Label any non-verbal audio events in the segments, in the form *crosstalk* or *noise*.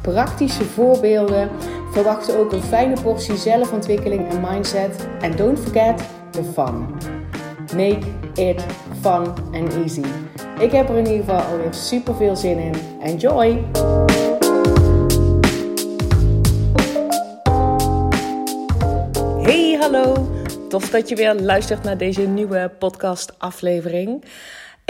praktische voorbeelden. Verwacht ook een fijne portie zelfontwikkeling en mindset. En don't forget the fun. Make it fun and easy. Ik heb er in ieder geval alweer super veel zin in. Enjoy! Hey, hallo! Tof dat je weer luistert naar deze nieuwe podcast-aflevering.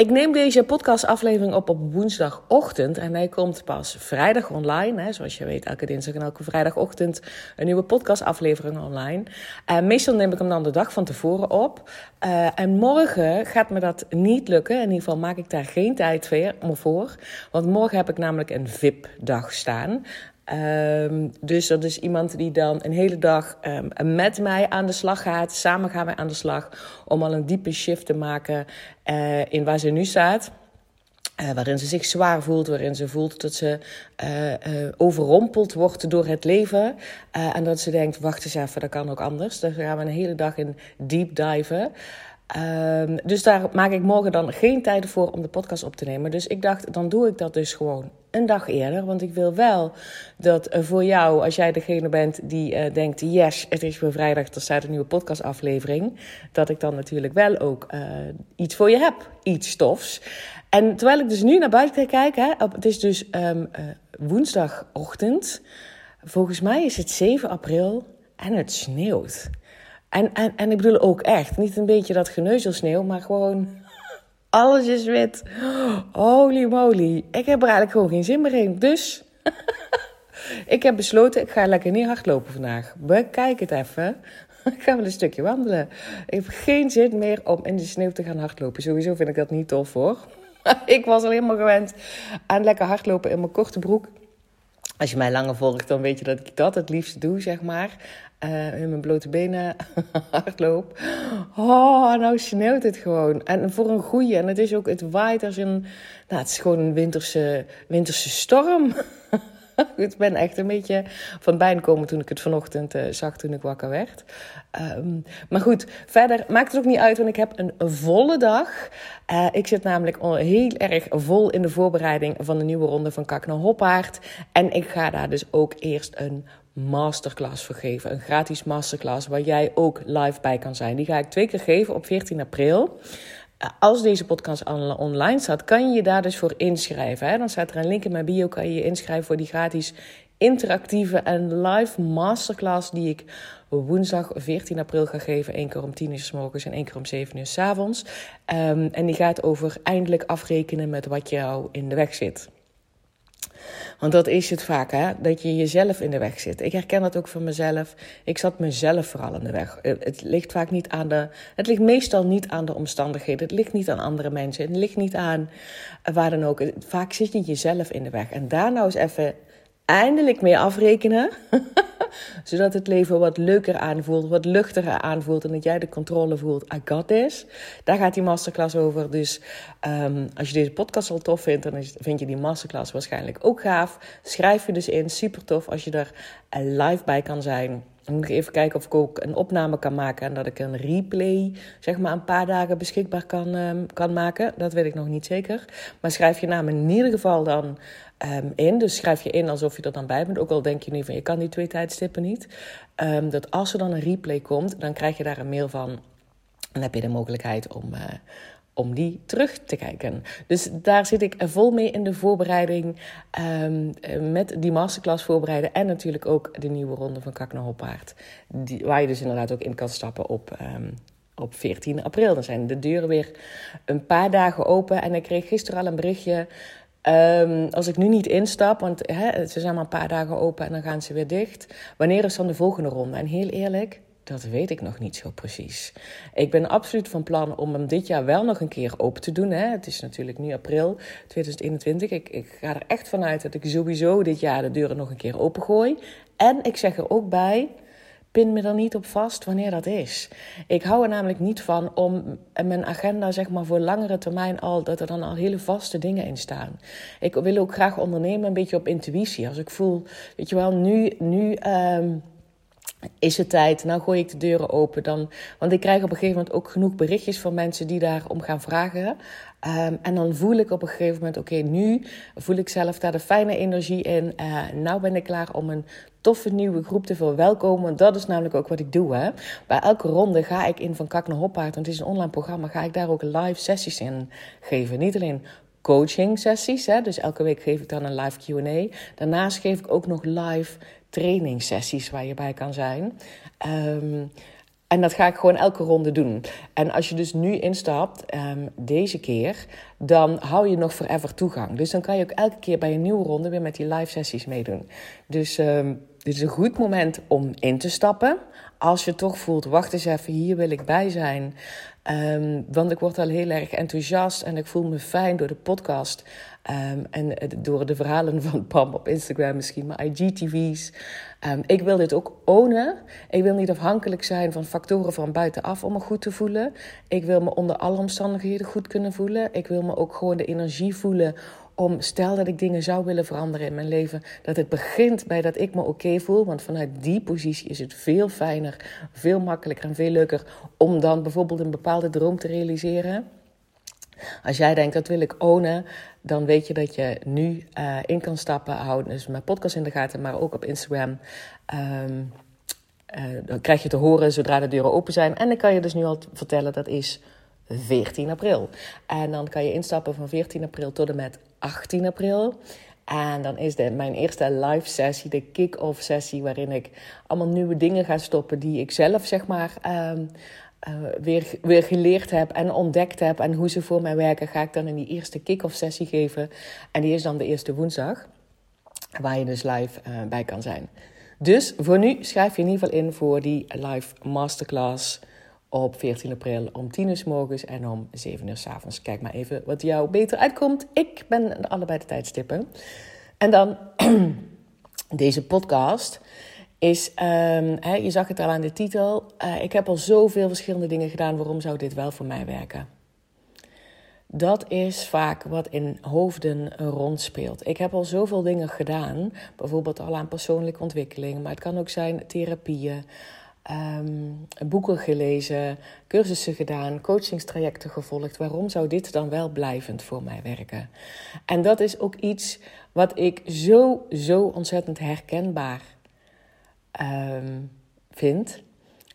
Ik neem deze podcastaflevering op op woensdagochtend en hij komt pas vrijdag online. Hè. Zoals je weet, elke dinsdag en elke vrijdagochtend een nieuwe podcastaflevering online. Uh, meestal neem ik hem dan de dag van tevoren op. Uh, en morgen gaat me dat niet lukken. In ieder geval maak ik daar geen tijd voor. Want morgen heb ik namelijk een VIP-dag staan. Um, dus dat is iemand die dan een hele dag um, met mij aan de slag gaat. Samen gaan wij aan de slag om al een diepe shift te maken uh, in waar ze nu staat. Uh, waarin ze zich zwaar voelt, waarin ze voelt dat ze uh, overrompeld wordt door het leven. en dat ze denkt, wacht eens even, dat kan ook anders. Daar gaan we een hele dag in deep diven. Um, dus daar maak ik morgen dan geen tijd voor om de podcast op te nemen. Dus ik dacht, dan doe ik dat dus gewoon een dag eerder. Want ik wil wel dat uh, voor jou, als jij degene bent die uh, denkt: yes, het is weer vrijdag, er staat een nieuwe podcastaflevering. Dat ik dan natuurlijk wel ook uh, iets voor je heb, iets stofs. En terwijl ik dus nu naar buiten kijk, hè, het is dus um, woensdagochtend. Volgens mij is het 7 april en het sneeuwt. En, en, en ik bedoel ook echt, niet een beetje dat geneuzelsneeuw, maar gewoon alles is wit. Holy moly. Ik heb er eigenlijk gewoon geen zin meer in. Dus *laughs* ik heb besloten, ik ga lekker niet hardlopen vandaag. Bekijk het even. *laughs* Ik ga wel een stukje wandelen. Ik heb geen zin meer om in de sneeuw te gaan hardlopen. Sowieso vind ik dat niet tof hoor. *laughs* ik was al helemaal gewend aan lekker hardlopen in mijn korte broek. Als je mij langer volgt, dan weet je dat ik dat het liefst doe, zeg maar. Uh, in mijn blote benen *laughs* hardloop. Oh, nou sneeuwt het gewoon. En voor een goeie. En het is ook, het waait als een, nou, het is gewoon een winterse, winterse storm. *laughs* *laughs* ik ben echt een beetje van bijna komen toen ik het vanochtend uh, zag toen ik wakker werd. Um, maar goed, verder maakt het ook niet uit, want ik heb een volle dag. Uh, ik zit namelijk heel erg vol in de voorbereiding van de nieuwe ronde van Kak naar Hoppaard. En ik ga daar dus ook eerst een masterclass voor geven. Een gratis masterclass waar jij ook live bij kan zijn. Die ga ik twee keer geven op 14 april. Als deze podcast online staat, kan je je daar dus voor inschrijven. Hè? Dan staat er een link in mijn bio, kan je je inschrijven voor die gratis interactieve en live masterclass die ik woensdag 14 april ga geven. Eén keer om 10 uur s morgens en één keer om 7 uur s avonds. Um, en die gaat over eindelijk afrekenen met wat jou in de weg zit. Want dat is het vaak, hè? dat je jezelf in de weg zit. Ik herken dat ook van mezelf. Ik zat mezelf vooral in de weg. Het ligt vaak niet aan de. Het ligt meestal niet aan de omstandigheden. Het ligt niet aan andere mensen. Het ligt niet aan waar dan ook. Vaak zit je jezelf in de weg. En daar nou eens even eindelijk mee afrekenen. *laughs* Zodat het leven wat leuker aanvoelt, wat luchtiger aanvoelt en dat jij de controle voelt. I got this. Daar gaat die masterclass over. Dus um, als je deze podcast al tof vindt, dan vind je die masterclass waarschijnlijk ook gaaf. Schrijf je dus in. Super tof als je er live bij kan zijn. Dan moet ik even kijken of ik ook een opname kan maken en dat ik een replay, zeg maar, een paar dagen beschikbaar kan, um, kan maken. Dat weet ik nog niet zeker. Maar schrijf je naam in ieder geval dan um, in. Dus schrijf je in alsof je er dan bij bent. Ook al denk je nu van je kan die twee tijdstippen niet. Um, dat als er dan een replay komt, dan krijg je daar een mail van. Dan heb je de mogelijkheid om, uh, om die terug te kijken. Dus daar zit ik vol mee in de voorbereiding. Um, met die masterclass voorbereiden. En natuurlijk ook de nieuwe ronde van Kak naar Hoppaard. Die, waar je dus inderdaad ook in kan stappen op, um, op 14 april. Dan zijn de deuren weer een paar dagen open. En ik kreeg gisteren al een berichtje. Um, als ik nu niet instap, want ze zijn maar een paar dagen open en dan gaan ze weer dicht. Wanneer is dan de volgende ronde? En heel eerlijk, dat weet ik nog niet zo precies. Ik ben absoluut van plan om hem dit jaar wel nog een keer open te doen. Hè. Het is natuurlijk nu april 2021. Ik, ik ga er echt vanuit dat ik sowieso dit jaar de deuren nog een keer open gooi. En ik zeg er ook bij pin me er niet op vast wanneer dat is. Ik hou er namelijk niet van om mijn agenda, zeg maar, voor langere termijn al, dat er dan al hele vaste dingen in staan. Ik wil ook graag ondernemen een beetje op intuïtie. Als ik voel, weet je wel, nu, nu ehm, is het tijd, nou gooi ik de deuren open. Dan, want ik krijg op een gegeven moment ook genoeg berichtjes van mensen die daarom gaan vragen. Um, en dan voel ik op een gegeven moment, oké, nu voel ik zelf daar de fijne energie in. Uh, nou ben ik klaar om een toffe nieuwe groep te verwelkomen. Want dat is namelijk ook wat ik doe. Hè. Bij elke ronde ga ik in van Kak naar Hoppaard, want het is een online programma, ga ik daar ook live sessies in geven. Niet alleen coaching sessies, hè, dus elke week geef ik dan een live Q&A. Daarnaast geef ik ook nog live training sessies waar je bij kan zijn. Um, en dat ga ik gewoon elke ronde doen. En als je dus nu instapt, um, deze keer, dan hou je nog forever toegang. Dus dan kan je ook elke keer bij een nieuwe ronde weer met die live sessies meedoen. Dus um, dit is een goed moment om in te stappen. Als je toch voelt, wacht eens even, hier wil ik bij zijn. Um, want ik word al heel erg enthousiast en ik voel me fijn door de podcast. Um, en door de verhalen *laughs* van Pam op Instagram misschien, maar IGTV's. Um, ik wil dit ook ownen. Ik wil niet afhankelijk zijn van factoren van buitenaf om me goed te voelen. Ik wil me onder alle omstandigheden goed kunnen voelen. Ik wil me ook gewoon de energie voelen om, stel dat ik dingen zou willen veranderen in mijn leven, dat het begint bij dat ik me oké voel. Want vanuit die positie is het veel fijner, veel makkelijker en veel leuker om dan bijvoorbeeld een bepaalde droom te realiseren. Als jij denkt, dat wil ik ownen, dan weet je dat je nu uh, in kan stappen. Hou dus mijn podcast in de gaten, maar ook op Instagram. Um, uh, dan krijg je te horen zodra de deuren open zijn. En dan kan je dus nu al vertellen, dat is 14 april. En dan kan je instappen van 14 april tot en met 18 april. En dan is dit mijn eerste live sessie, de kick-off sessie, waarin ik allemaal nieuwe dingen ga stoppen die ik zelf, zeg maar, um, uh, weer, weer geleerd heb en ontdekt heb. En hoe ze voor mij werken, ga ik dan in die eerste kick-off sessie geven. En die is dan de eerste woensdag, waar je dus live uh, bij kan zijn. Dus voor nu schrijf je in ieder geval in voor die live masterclass op 14 april om 10 uur s morgens en om 7 uur s avonds. Kijk maar even wat jou beter uitkomt. Ik ben allebei de tijdstippen. En dan *clears throat* deze podcast is, hè, je zag het al aan de titel, uh, ik heb al zoveel verschillende dingen gedaan, waarom zou dit wel voor mij werken? Dat is vaak wat in hoofden rondspeelt. Ik heb al zoveel dingen gedaan, bijvoorbeeld al aan persoonlijke ontwikkeling, maar het kan ook zijn therapieën, um, boeken gelezen, cursussen gedaan, coachingstrajecten gevolgd. Waarom zou dit dan wel blijvend voor mij werken? En dat is ook iets wat ik zo, zo ontzettend herkenbaar um, vind.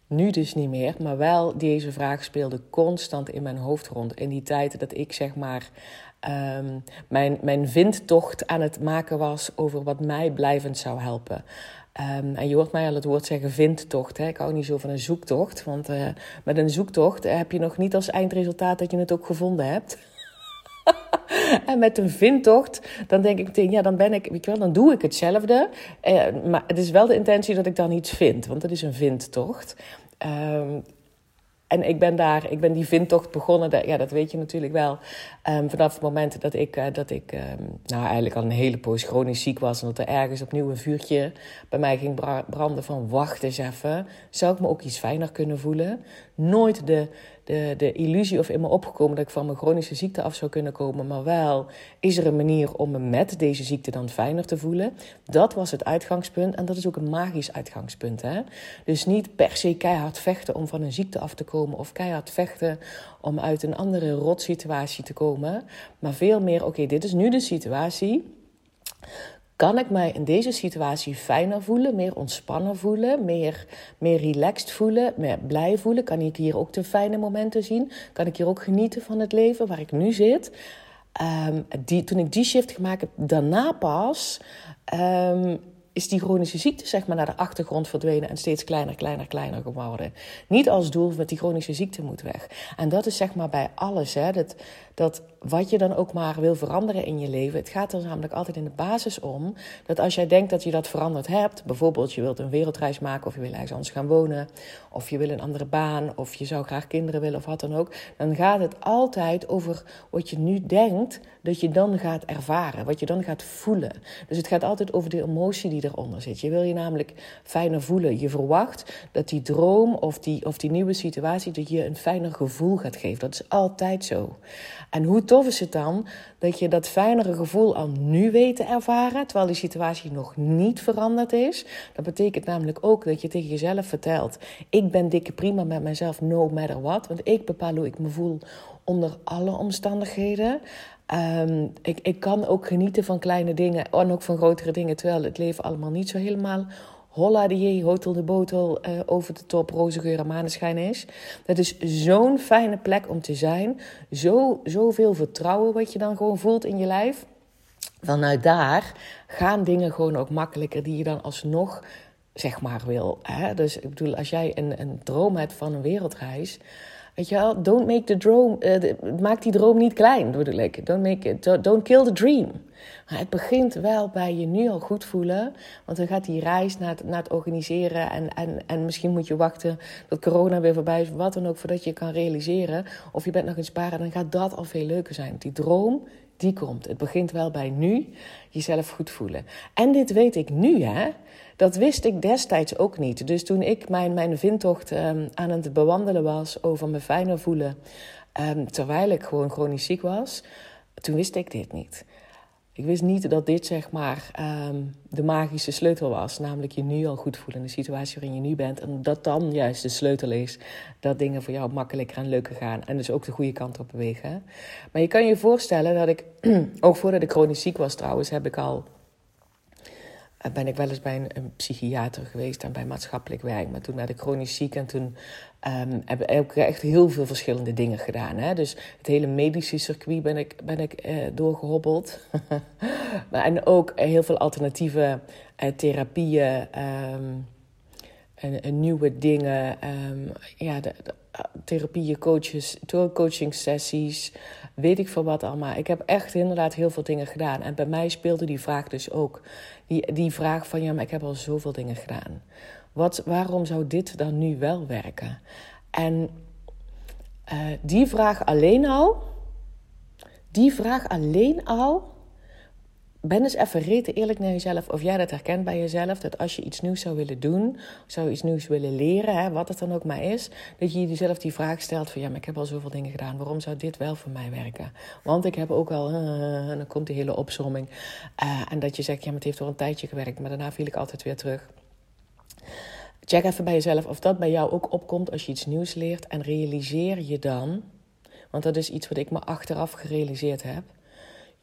Nu dus niet meer, maar wel deze vraag speelde constant in mijn hoofd rond. In die tijd dat ik zeg maar um, mijn, mijn vindtocht aan het maken was over wat mij blijvend zou helpen. Um, en je hoort mij al het woord zeggen vindtocht. Hè? Ik hou niet zo van een zoektocht. Want uh, met een zoektocht heb je nog niet als eindresultaat dat je het ook gevonden hebt. *laughs* en met een vindtocht, dan denk ik meteen, ja, dan ben ik, weet je wel, dan doe ik hetzelfde. Uh, maar het is wel de intentie dat ik dan iets vind, want het is een vindtocht. Um, en ik ben daar, ik ben die vindtocht begonnen, dat, ja, dat weet je natuurlijk wel. Um, vanaf het moment dat ik, uh, dat ik um, nou, eigenlijk al een hele poos chronisch ziek was. En dat er ergens opnieuw een vuurtje bij mij ging branden van wacht eens even. Zou ik me ook iets fijner kunnen voelen? Nooit de de, de illusie of in me opgekomen dat ik van mijn chronische ziekte af zou kunnen komen. Maar wel, is er een manier om me met deze ziekte dan fijner te voelen? Dat was het uitgangspunt. En dat is ook een magisch uitgangspunt. Hè? Dus niet per se keihard vechten om van een ziekte af te komen. Of keihard vechten om uit een andere rotsituatie te komen. Maar veel meer, oké, dit is nu de situatie. Kan ik mij in deze situatie fijner voelen, meer ontspannen voelen, meer, meer relaxed voelen, meer blij voelen? Kan ik hier ook de fijne momenten zien? Kan ik hier ook genieten van het leven waar ik nu zit? Um, die, toen ik die shift gemaakt heb, daarna pas um, is die chronische ziekte zeg maar naar de achtergrond verdwenen en steeds kleiner, kleiner, kleiner geworden. Niet als doel, met die chronische ziekte moet weg. En dat is zeg maar bij alles. Hè, dat, dat wat je dan ook maar wil veranderen in je leven. Het gaat er namelijk altijd in de basis om dat als jij denkt dat je dat veranderd hebt, bijvoorbeeld je wilt een wereldreis maken of je wil ergens anders gaan wonen, of je wil een andere baan, of je zou graag kinderen willen of wat dan ook, dan gaat het altijd over wat je nu denkt dat je dan gaat ervaren, wat je dan gaat voelen. Dus het gaat altijd over de emotie die eronder zit. Je wil je namelijk fijner voelen. Je verwacht dat die droom of die, of die nieuwe situatie dat je een fijner gevoel gaat geven. Dat is altijd zo. En hoe tof is het dan dat je dat fijnere gevoel al nu weet te ervaren, terwijl die situatie nog niet veranderd is? Dat betekent namelijk ook dat je tegen jezelf vertelt: Ik ben dikke prima met mezelf, no matter what. Want ik bepaal hoe ik me voel onder alle omstandigheden. Um, ik, ik kan ook genieten van kleine dingen en ook van grotere dingen, terwijl het leven allemaal niet zo helemaal holla de hotel de botel uh, over de top roze geur en maneschijn is. Dat is zo'n fijne plek om te zijn. Zo, zoveel vertrouwen wat je dan gewoon voelt in je lijf. Vanuit daar gaan dingen gewoon ook makkelijker die je dan alsnog zeg maar wil. Hè? Dus ik bedoel, als jij een, een droom hebt van een wereldreis Weet je wel, don't make the droom, uh, maak die droom niet klein, bedoel ik. Don't, make it, don't kill the dream. Maar het begint wel bij je nu al goed voelen. Want dan gaat die reis naar het, naar het organiseren. En, en, en misschien moet je wachten tot corona weer voorbij is. Wat dan ook, voordat je kan realiseren. Of je bent nog in sparen. Dan gaat dat al veel leuker zijn. Die droom, die komt. Het begint wel bij nu. Jezelf goed voelen. En dit weet ik nu, hè. Dat wist ik destijds ook niet. Dus toen ik mijn, mijn vindtocht um, aan het bewandelen was over me fijner voelen, um, terwijl ik gewoon chronisch ziek was, toen wist ik dit niet. Ik wist niet dat dit zeg maar um, de magische sleutel was. Namelijk je nu al goed voelen in de situatie waarin je nu bent. En dat dan juist de sleutel is dat dingen voor jou makkelijker en leuker gaan. En dus ook de goede kant op bewegen. Maar je kan je voorstellen dat ik, *clears throat* ook voordat ik chronisch ziek was trouwens, heb ik al ben ik wel eens bij een, psychiater geweest en bij maatschappelijk werk. Maar toen werd ik chronisch ziek en toen um, heb ik echt heel veel verschillende dingen gedaan. Hè? Dus het hele medische circuit ben ik, ben ik uh, doorgehobbeld. *laughs* en ook heel veel alternatieve uh, therapieën. Um, nieuwe dingen. Um, ja, de, de, therapieën, coaches, coaching sessies, weet ik veel wat allemaal. Ik heb echt inderdaad heel veel dingen gedaan. En bij mij speelde die vraag dus ook. Die, die vraag van, ja, maar ik heb al zoveel dingen gedaan. Wat, waarom zou dit dan nu wel werken? En uh, die vraag alleen al, die vraag alleen al ben eens even rete eerlijk naar jezelf of jij dat herkent bij jezelf. Dat als je iets nieuws zou willen doen, zou iets nieuws willen leren, hè, wat het dan ook maar is, dat je jezelf die vraag stelt van ja, maar ik heb al zoveel dingen gedaan. Waarom zou dit wel voor mij werken? Want ik heb ook al, uh, en dan komt die hele opzomming. Uh, en dat je zegt ja, maar het heeft wel een tijdje gewerkt, maar daarna viel ik altijd weer terug. Check even bij jezelf of dat bij jou ook opkomt als je iets nieuws leert. En realiseer je dan, want dat is iets wat ik me achteraf gerealiseerd heb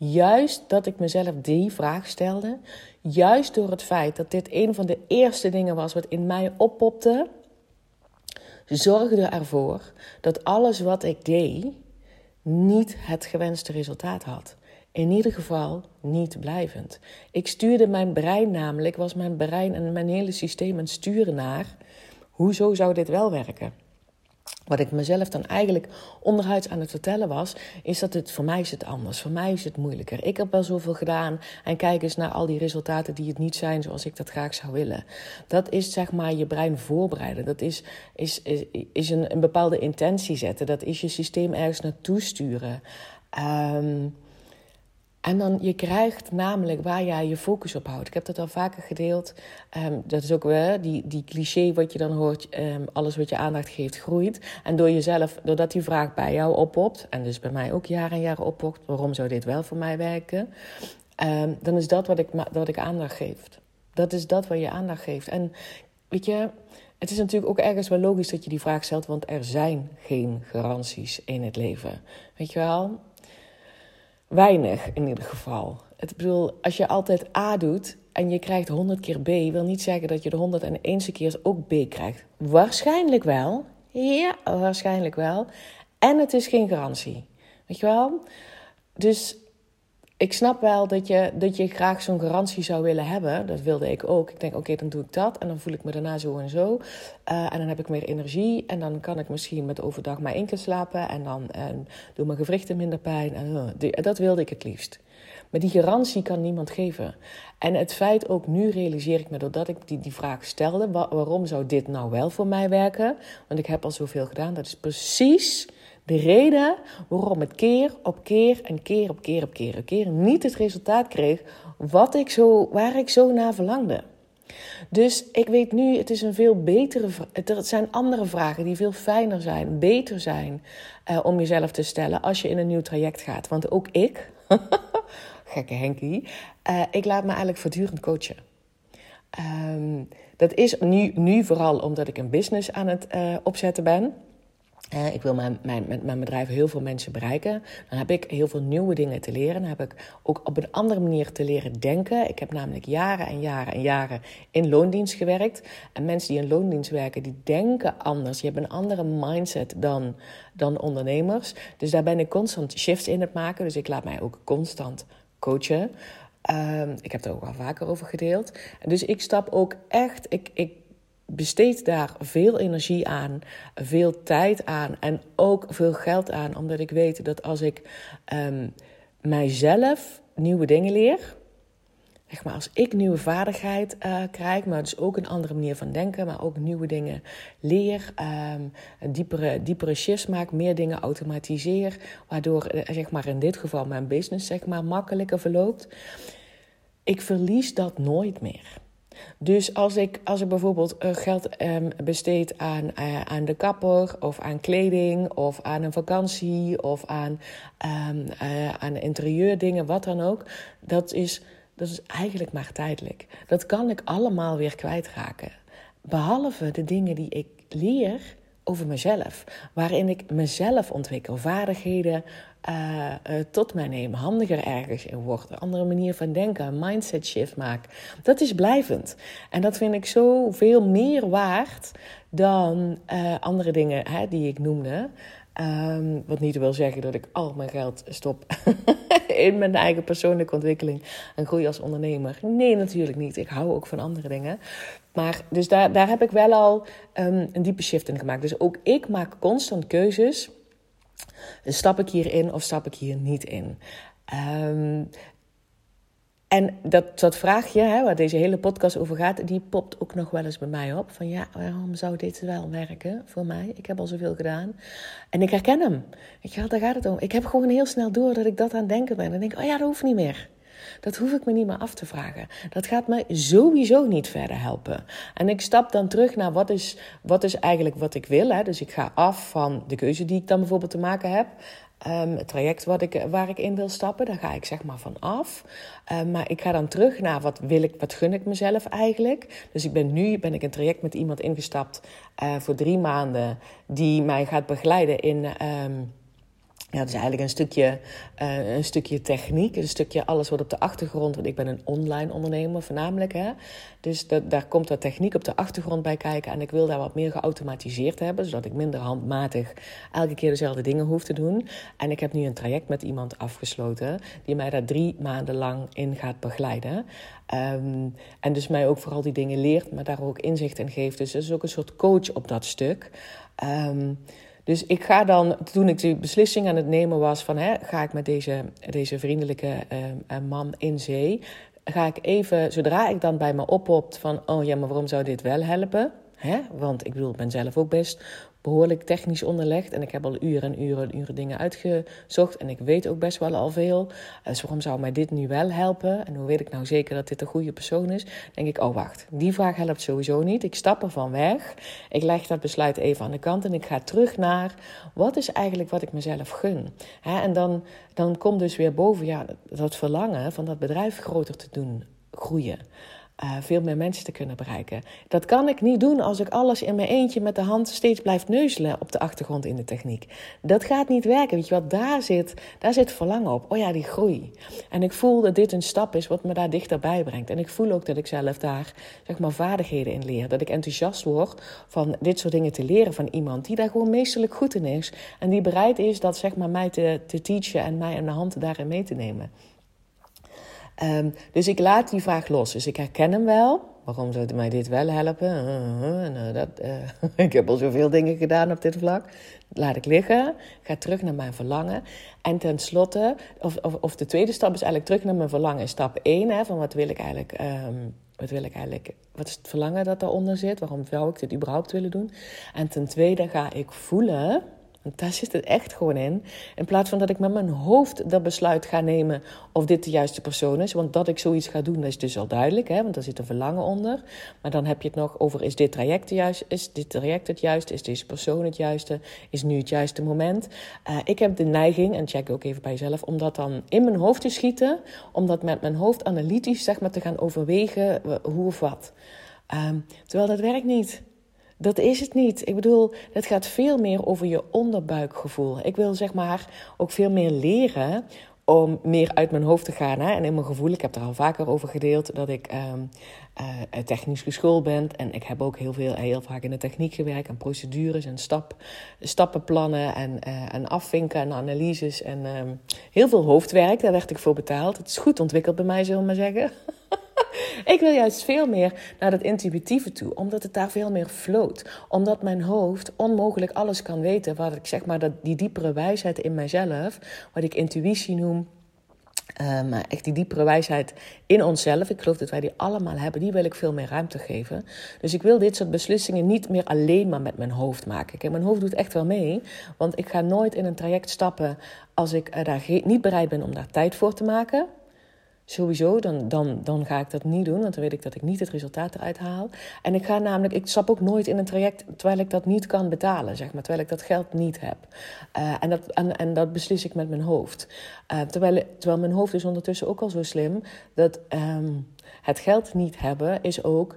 Juist dat ik mezelf die vraag stelde, juist door het feit dat dit een van de eerste dingen was wat in mij oppopte, zorgde ervoor dat alles wat ik deed niet het gewenste resultaat had. In ieder geval niet blijvend. Ik stuurde mijn brein namelijk, was mijn brein en mijn hele systeem aan sturen naar, hoezo zou dit wel werken? Wat ik mezelf dan eigenlijk onderhuids aan het vertellen was, is dat het voor mij is het anders. Voor mij is het moeilijker. Ik heb wel zoveel gedaan en kijk eens naar al die resultaten die het niet zijn zoals ik dat graag zou willen. Dat is zeg maar je brein voorbereiden. Dat is, is, is, is een, een bepaalde intentie zetten. Dat is je systeem ergens naartoe sturen. Um, en dan, je krijgt namelijk waar jij je focus op houdt. Ik heb dat al vaker gedeeld. Um, dat is ook wel die, die cliché wat je dan hoort. Um, alles wat je aandacht geeft, groeit. En door jezelf, doordat die vraag bij jou oppopt. En dus bij mij ook jaren en jaren oppopt. Waarom zou dit wel voor mij werken? Um, dan is dat wat ik, wat ik aandacht geef. Dat is dat wat je aandacht geeft. En weet je, het is natuurlijk ook ergens wel logisch dat je die vraag stelt. Want er zijn geen garanties in het leven. Weet je wel? Weinig in ieder geval. Het bedoel, als je altijd A doet en je krijgt 100 keer B, wil niet zeggen dat je de 101 keer ook B krijgt. Waarschijnlijk wel. Ja, waarschijnlijk wel. En het is geen garantie. Weet je wel? Dus ik snap wel dat je, dat je graag zo'n garantie zou willen hebben. Dat wilde ik ook. Ik denk, oké, dan doe ik dat. En dan voel ik me daarna zo en zo. Uh, en dan heb ik meer energie. En dan kan ik misschien met overdag maar één keer slapen. En dan en doen mijn gewrichten minder pijn. En, uh, dat wilde ik het liefst. Maar die garantie kan niemand geven. En het feit ook nu realiseer ik me doordat ik die, die vraag stelde: waarom zou dit nou wel voor mij werken? Want ik heb al zoveel gedaan. Dat is precies de reden waarom het keer op keer en keer op keer op keer op keer niet het resultaat kreeg wat ik zo, waar ik zo naar verlangde. Dus ik weet nu, het is een veel betere. Het zijn andere vragen die veel fijner zijn, beter zijn uh, om jezelf te stellen als je in een nieuw traject gaat. Want ook ik, *laughs* gekke Henkie, uh, ik laat me eigenlijk voortdurend coachen. Um, dat is nu, nu vooral omdat ik een business aan het uh, opzetten ben. Ik wil mijn, mijn, met mijn bedrijf heel veel mensen bereiken. Dan heb ik heel veel nieuwe dingen te leren. Dan heb ik ook op een andere manier te leren denken. Ik heb namelijk jaren en jaren en jaren in loondienst gewerkt. En mensen die in loondienst werken, die denken anders. Je hebt een andere mindset dan, dan ondernemers. Dus daar ben ik constant shifts in het maken. Dus ik laat mij ook constant coachen. Um, ik heb er ook al vaker over gedeeld. Dus ik stap ook echt. Ik, ik besteed daar veel energie aan, veel tijd aan en ook veel geld aan, omdat ik weet dat als ik um, mijzelf nieuwe dingen leer, zeg maar als ik nieuwe vaardigheid uh, krijg, maar dus ook een andere manier van denken, maar ook nieuwe dingen leer, um, diepere, diepere shifts maak, meer dingen automatiseer, waardoor eh, zeg maar in dit geval mijn business zeg maar makkelijker verloopt. Ik verlies dat nooit meer. Dus als ik, als ik bijvoorbeeld uh, geld um, besteed aan, uh, aan de kapper, of aan kleding, of aan een vakantie, of aan, um, uh, aan interieurdingen, wat dan ook, dat is, dat is eigenlijk maar tijdelijk. Dat kan ik allemaal weer kwijtraken. Behalve de dingen die ik leer over mezelf, waarin ik mezelf ontwikkel, vaardigheden, uh, uh, tot mij neem, handiger ergens in word, een andere manier van denken, een mindset shift maak. Dat is blijvend. En dat vind ik zoveel meer waard dan uh, andere dingen hè, die ik noemde. Um, wat niet wil zeggen dat ik al mijn geld stop *laughs* in mijn eigen persoonlijke ontwikkeling en groei als ondernemer. Nee, natuurlijk niet. Ik hou ook van andere dingen. Maar dus daar, daar heb ik wel al um, een diepe shift in gemaakt. Dus ook ik maak constant keuzes Stap ik hierin of stap ik hier niet in? Um, en dat, dat vraagje, hè, waar deze hele podcast over gaat, die popt ook nog wel eens bij mij op. Van ja, waarom zou dit wel werken voor mij? Ik heb al zoveel gedaan. En ik herken hem. Ik ga, daar gaat het om. Ik heb gewoon heel snel door dat ik dat aan het denken ben. En denk, oh ja, dat hoeft niet meer. Dat hoef ik me niet meer af te vragen. Dat gaat mij sowieso niet verder helpen. En ik stap dan terug naar wat is, wat is eigenlijk wat ik wil. Hè? Dus ik ga af van de keuze die ik dan bijvoorbeeld te maken heb. Um, het traject wat ik, waar ik in wil stappen, daar ga ik zeg maar van af. Um, maar ik ga dan terug naar wat wil ik, wat gun ik mezelf eigenlijk. Dus ik ben nu ben ik een traject met iemand ingestapt uh, voor drie maanden die mij gaat begeleiden in. Um, ja, het is eigenlijk een stukje, uh, een stukje techniek, een stukje alles wat op de achtergrond. Want ik ben een online ondernemer voornamelijk. Hè? Dus dat, daar komt wat techniek op de achtergrond bij kijken. En ik wil daar wat meer geautomatiseerd hebben, zodat ik minder handmatig elke keer dezelfde dingen hoef te doen. En ik heb nu een traject met iemand afgesloten die mij daar drie maanden lang in gaat begeleiden. Um, en dus mij ook vooral die dingen leert, maar daar ook inzicht in geeft. Dus dat is ook een soort coach op dat stuk. Um, dus ik ga dan, toen ik die beslissing aan het nemen was van hè, ga ik met deze, deze vriendelijke uh, man in zee, ga ik even, zodra ik dan bij me oppopt van oh ja, maar waarom zou dit wel helpen? Hè? Want ik bedoel, ik ben zelf ook best behoorlijk technisch onderlegd. En ik heb al uren en uren en uren dingen uitgezocht. En ik weet ook best wel al veel. Dus waarom zou mij dit nu wel helpen? En hoe weet ik nou zeker dat dit een goede persoon is? denk ik, oh wacht, die vraag helpt sowieso niet. Ik stap ervan weg. Ik leg dat besluit even aan de kant. En ik ga terug naar, wat is eigenlijk wat ik mezelf gun? en dan, dan komt dus weer boven ja, dat verlangen van dat bedrijf groter te doen groeien uh, veel meer mensen te kunnen bereiken. Dat kan ik niet doen als ik alles in mijn eentje met de hand steeds blijf neuzelen op de achtergrond in de techniek. Dat gaat niet werken. Weet je wat, daar zit, daar zit verlangen op. Oh ja, die groei. En ik voel dat dit een stap is wat me daar dichterbij brengt. En ik voel ook dat ik zelf daar zeg maar, vaardigheden in leer. Dat ik enthousiast word van dit soort dingen te leren van iemand die daar gewoon meesterlijk goed in is. En die bereid is dat zeg maar, mij te, te teachen en mij aan de hand daarin mee te nemen. Um, dus ik laat die vraag los. Dus ik herken hem wel. Waarom zou mij dit wel helpen? Uh, uh, dat, uh, *laughs* ik heb al zoveel dingen gedaan op dit vlak. Laat ik liggen. Ga terug naar mijn verlangen. En tenslotte, of, of, of de tweede stap is eigenlijk terug naar mijn verlangen. Stap 1, hè, van wat wil ik eigenlijk... Um, wat wil ik eigenlijk, wat is het verlangen dat daaronder zit? Waarom zou ik dit überhaupt willen doen? En ten tweede ga ik voelen, Want daar zit het echt gewoon in. In plaats van dat ik met mijn hoofd dat besluit ga nemen of dit de juiste persoon is. Want dat ik zoiets ga doen, dat is dus al duidelijk. Hè? Want daar zit een verlangen onder. Maar dan heb je het nog over, is dit traject, juist, is dit traject het juiste? Is deze persoon het juiste? Is nu het juiste moment? Uh, ik heb de neiging, en check ook even bij jezelf, om dat dan in mijn hoofd te schieten. Om dat met mijn hoofd analytisch zeg maar, te gaan overwegen hoe of wat. Um, terwijl dat werkt niet. Dat is het niet. Ik bedoel, het gaat veel meer over je onderbuikgevoel. Ik wil zeg maar ook veel meer leren om meer uit mijn hoofd te gaan hè, en in mijn gevoel. Ik heb er al vaker over gedeeld dat ik uh, technisch geschoold ben. En ik heb ook heel, veel, heel vaak in de techniek gewerkt. En procedures en stap, stappenplannen en, uh, en afvinken en analyses. En um, heel veel hoofdwerk, daar werd ik voor betaald. Het is goed ontwikkeld bij mij, zullen we maar zeggen. *laughs* ik wil juist veel meer naar dat intuïtieve toe, omdat het daar veel meer floot. Omdat mijn hoofd onmogelijk alles kan weten, wat ik zeg maar, dat, die diepere wijsheid in mijzelf, wat ik intuïtie noem. Uh, maar echt die diepere wijsheid in onszelf, ik geloof dat wij die allemaal hebben, die wil ik veel meer ruimte geven. Dus ik wil dit soort beslissingen niet meer alleen maar met mijn hoofd maken. Kijk, mijn hoofd doet echt wel mee, want ik ga nooit in een traject stappen als ik daar niet bereid ben om daar tijd voor te maken sowieso, dan, dan, dan ga ik dat niet doen. Want dan weet ik dat ik niet het resultaat eruit haal. En ik ga namelijk, ik stap ook nooit in een traject terwijl ik dat niet kan betalen, zeg maar. Terwijl ik dat geld niet heb. Uh, en, dat, en, dat beslis ik met mijn hoofd. Uh, terwijl, terwijl mijn hoofd is ondertussen ook al zo slim dat um, het geld niet hebben is ook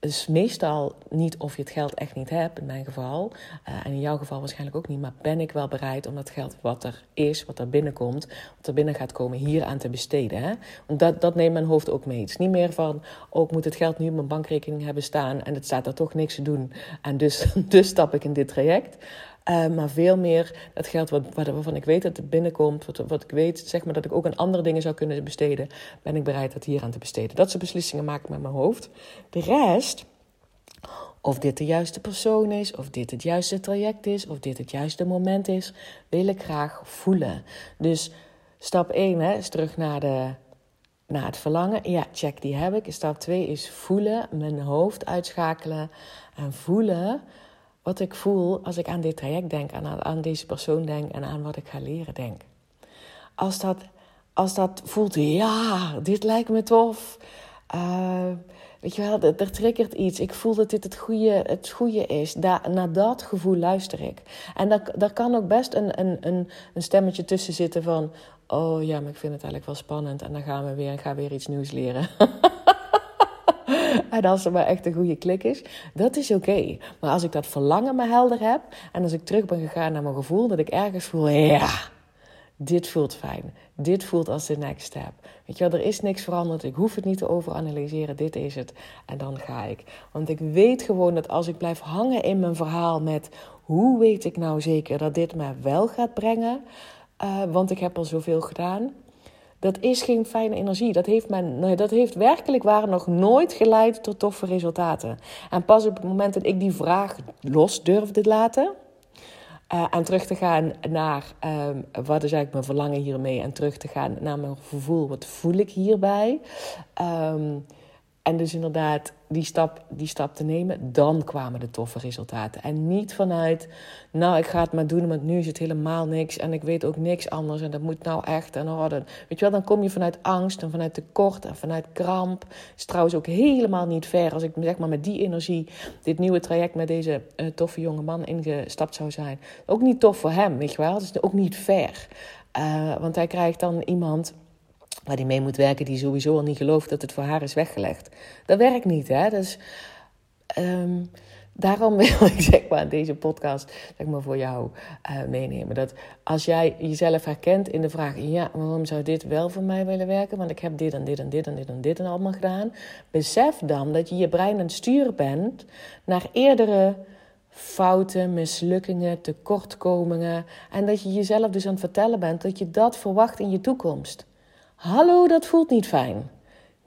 is meestal niet of je het geld echt niet hebt, in mijn geval. Uh, en in jouw geval waarschijnlijk ook niet. Maar ben ik wel bereid om dat geld wat er is, wat er binnenkomt, wat er binnen gaat komen, hier aan te besteden. Hè? Dat, dat neemt mijn hoofd ook mee. Het is niet meer van, oh, ik moet het geld nu op mijn bankrekening hebben staan en het staat er toch niks te doen. En dus, *laughs* dus stap ik in dit traject. Uh, maar veel meer dat geld wat, waarvan ik weet dat het binnenkomt, wat, wat ik weet zeg maar, dat ik ook aan andere dingen zou kunnen besteden, ben ik bereid dat hier aan te besteden. Dat soort beslissingen maak ik met mijn hoofd. De rest, of dit de juiste persoon is, of dit het juiste traject is, of dit het juiste moment is, wil ik graag voelen. Dus stap 1 hè, is terug naar, de, naar het verlangen. Ja, check, die heb ik. Stap 2 is voelen, mijn hoofd uitschakelen en voelen wat ik voel als ik aan dit traject denk, aan, aan deze persoon denk en aan wat ik ga leren denk. Als dat, als dat voelt, ja, dit lijkt me tof. Uh, weet je wel, er, triggert iets. Ik voel dat dit het goede, het goede is. Daar, naar dat gevoel luister ik. En daar, daar kan ook best een, een, een, een stemmetje tussen zitten van... Oh ja, maar ik vind het eigenlijk wel spannend. En dan gaan we weer, gaan weer iets nieuws leren. *laughs* *laughs* en als er maar echt een goede klik is, dat is oké. Maar als ik dat verlangen maar helder heb en als ik terug ben gegaan naar mijn gevoel, dat ik ergens voel, ja, dit voelt fijn. Dit voelt als de next step. Weet je wel, er is niks veranderd. Ik hoef het niet te overanalyseren. Dit is het. En dan ga ik. Want ik weet gewoon dat als ik blijf hangen in mijn verhaal met hoe weet ik nou zeker dat dit me wel gaat brengen, uh, want ik heb al zoveel gedaan dat is geen fijne energie. Dat heeft, men, dat heeft werkelijk waar nog nooit geleid tot toffe resultaten. En pas op het moment dat ik die vraag los durfde laten. Uh, en terug te gaan naar um, wat is eigenlijk mijn verlangen hiermee. En terug te gaan naar mijn gevoel. Wat voel ik hierbij? Um, en dus inderdaad die stap, die stap te nemen, dan kwamen de toffe resultaten. En niet vanuit, nou ik ga het maar doen, want nu is het helemaal niks en ik weet ook niks anders en dat moet nou echt. En oh, weet je wel, dan kom je vanuit angst en vanuit tekort en vanuit kramp. Is trouwens ook helemaal niet fair als ik zeg maar met die energie dit nieuwe traject met deze uh, toffe jonge man ingestapt zou zijn. Ook niet tof voor hem, weet je wel. Het is ook niet fair. Uh, want hij krijgt dan iemand waar die mee moet werken, die sowieso al niet gelooft dat het voor haar is weggelegd. Dat werkt niet, hè? Dus um, daarom *laughs* wil ik zeg maar deze podcast zeg maar, voor jou uh, meenemen. Dat als jij jezelf herkent in de vraag: ja, waarom zou dit wel voor mij willen werken? Want ik heb dit en dit en dit en dit en dit en allemaal gedaan. Besef dan dat je je brein aan het bent naar eerdere fouten, mislukkingen, tekortkomingen. En dat je jezelf dus aan het vertellen bent dat je dat verwacht in je toekomst. Hallo, dat voelt niet fijn.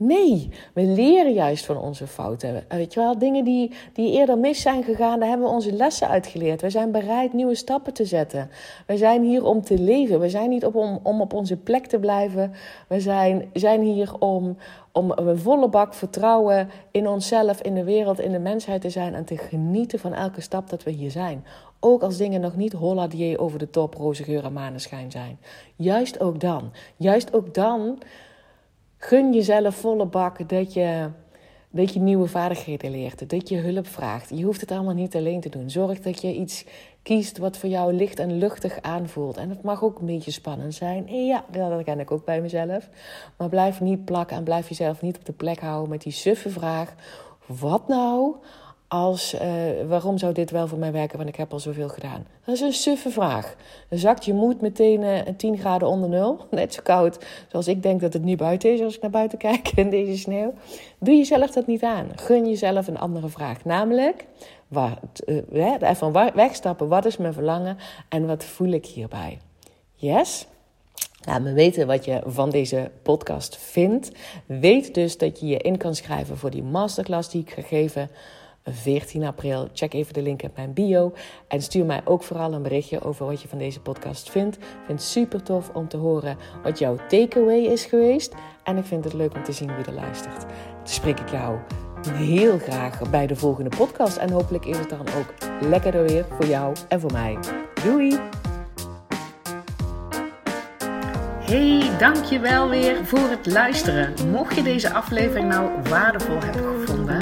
Nee, we leren juist van onze fouten. Weet je wel, dingen die, die eerder mis zijn gegaan, daar hebben we onze lessen uitgeleerd. We zijn bereid nieuwe stappen te zetten. We zijn hier om te leven. We zijn niet op, om, om op onze plek te blijven. We zijn, zijn hier om, om een volle bak vertrouwen in onszelf, in de wereld, in de mensheid te zijn en te genieten van elke stap dat we hier zijn. Ook als dingen nog niet holladier over de top, roze geur en maneschijn zijn. Juist ook dan. Juist ook dan gun jezelf volle bak dat je, dat je nieuwe vaardigheden leert. Dat je hulp vraagt. Je hoeft het allemaal niet alleen te doen. Zorg dat je iets kiest wat voor jou licht en luchtig aanvoelt. En het mag ook een beetje spannend zijn. En ja, dat ken ik ook bij mezelf. Maar blijf niet plakken en blijf jezelf niet op de plek houden met die suffe vraag. Wat nou als uh, waarom zou dit wel voor mij werken, want ik heb al zoveel gedaan? Dat is een suffe vraag. Dan zakt je moed meteen uh, 10 graden onder nul. *laughs* Net zo koud zoals ik denk dat het nu buiten is als ik naar buiten kijk in deze sneeuw. Doe jezelf dat niet aan. Gun jezelf een andere vraag. Namelijk, wat, uh, even wegstappen. Wat is mijn verlangen en wat voel ik hierbij? Yes? Laat me weten wat je van deze podcast vindt. Weet dus dat je je in kan schrijven voor die masterclass die ik ga geven 14 april. Check even de link in mijn bio. En stuur mij ook vooral een berichtje over wat je van deze podcast vindt. Ik vind het super tof om te horen wat jouw takeaway is geweest. En ik vind het leuk om te zien wie er luistert. Dan spreek ik jou heel graag bij de volgende podcast. En hopelijk is het dan ook lekkerder weer voor jou en voor mij. Doei! Hey, dankjewel weer voor het luisteren. Mocht je deze aflevering nou waardevol hebben gevonden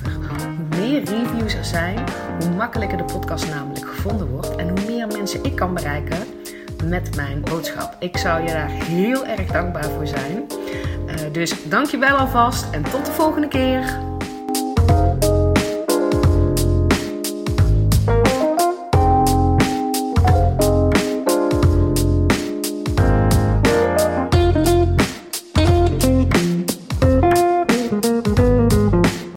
Meer reviews er zijn, hoe makkelijker de podcast namelijk gevonden wordt en hoe meer mensen ik kan bereiken met mijn boodschap. Ik zou je daar heel erg dankbaar voor zijn. Uh, dus dank je wel alvast en tot de volgende keer.